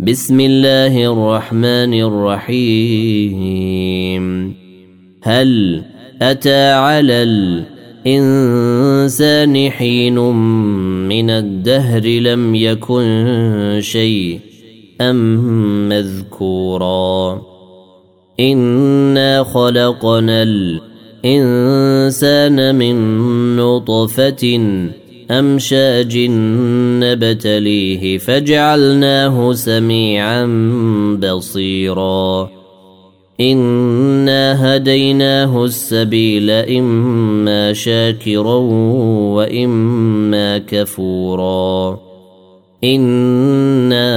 بسم الله الرحمن الرحيم. هل أتى على الإنسان حين من الدهر لم يكن شيء ام مذكورا؟ إنا خلقنا الإنسان من نطفة أمشاج نبتليه فجعلناه سميعا بصيرا. إنا هديناه السبيل إما شاكرا وإما كفورا. إنا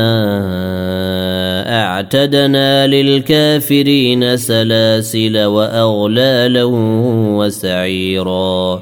أعتدنا للكافرين سلاسل وأغلالا وسعيرا.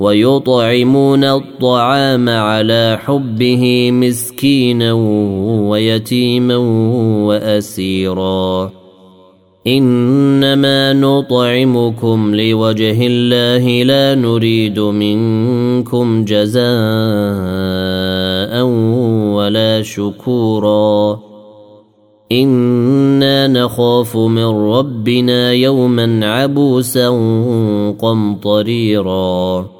ويطعمون الطعام على حبه مسكينا ويتيما وأسيرا. إنما نطعمكم لوجه الله لا نريد منكم جزاء ولا شكورا. إنا نخاف من ربنا يوما عبوسا قمطريرا.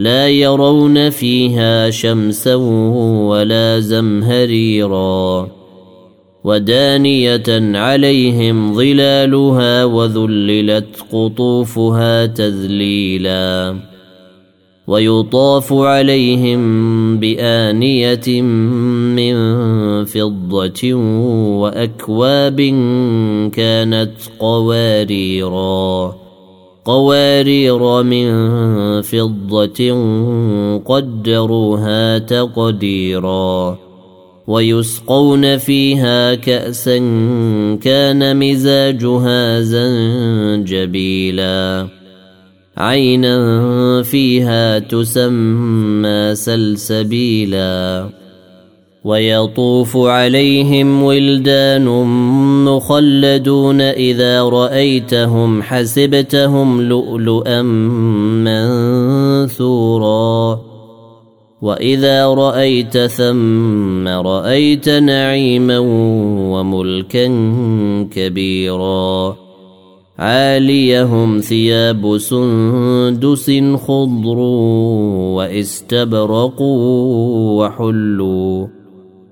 لا يرون فيها شمسا ولا زمهريرا ودانية عليهم ظلالها وذللت قطوفها تذليلا ويطاف عليهم بآنية من فضة وأكواب كانت قواريرا قوارير من فضة قدروها تقديرا ويسقون فيها كأسا كان مزاجها زنجبيلا. عينا فيها تسمى سلسبيلا. ويطوف عليهم ولدان مخلدون إذا رأيتهم حسبتهم لؤلؤا منثورا. وإذا رأيت ثم رأيت نعيما وملكا كبيرا. عاليهم ثياب سندس خضر وإستبرقوا وحلوا.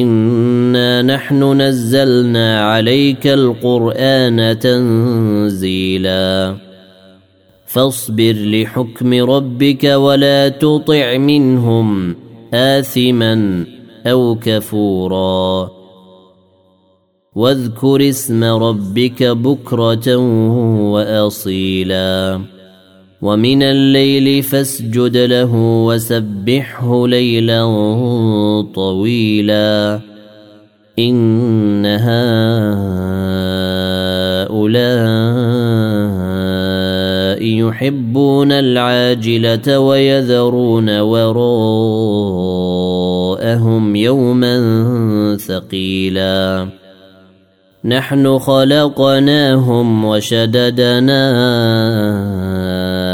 انا نحن نزلنا عليك القران تنزيلا فاصبر لحكم ربك ولا تطع منهم اثما أو كفورا واذكر اسم ربك بكره واصيلا ومن الليل فاسجد له وسبحه ليلا طويلا. إن هؤلاء يحبون العاجلة ويذرون وراءهم يوما ثقيلا. نحن خلقناهم وشددنا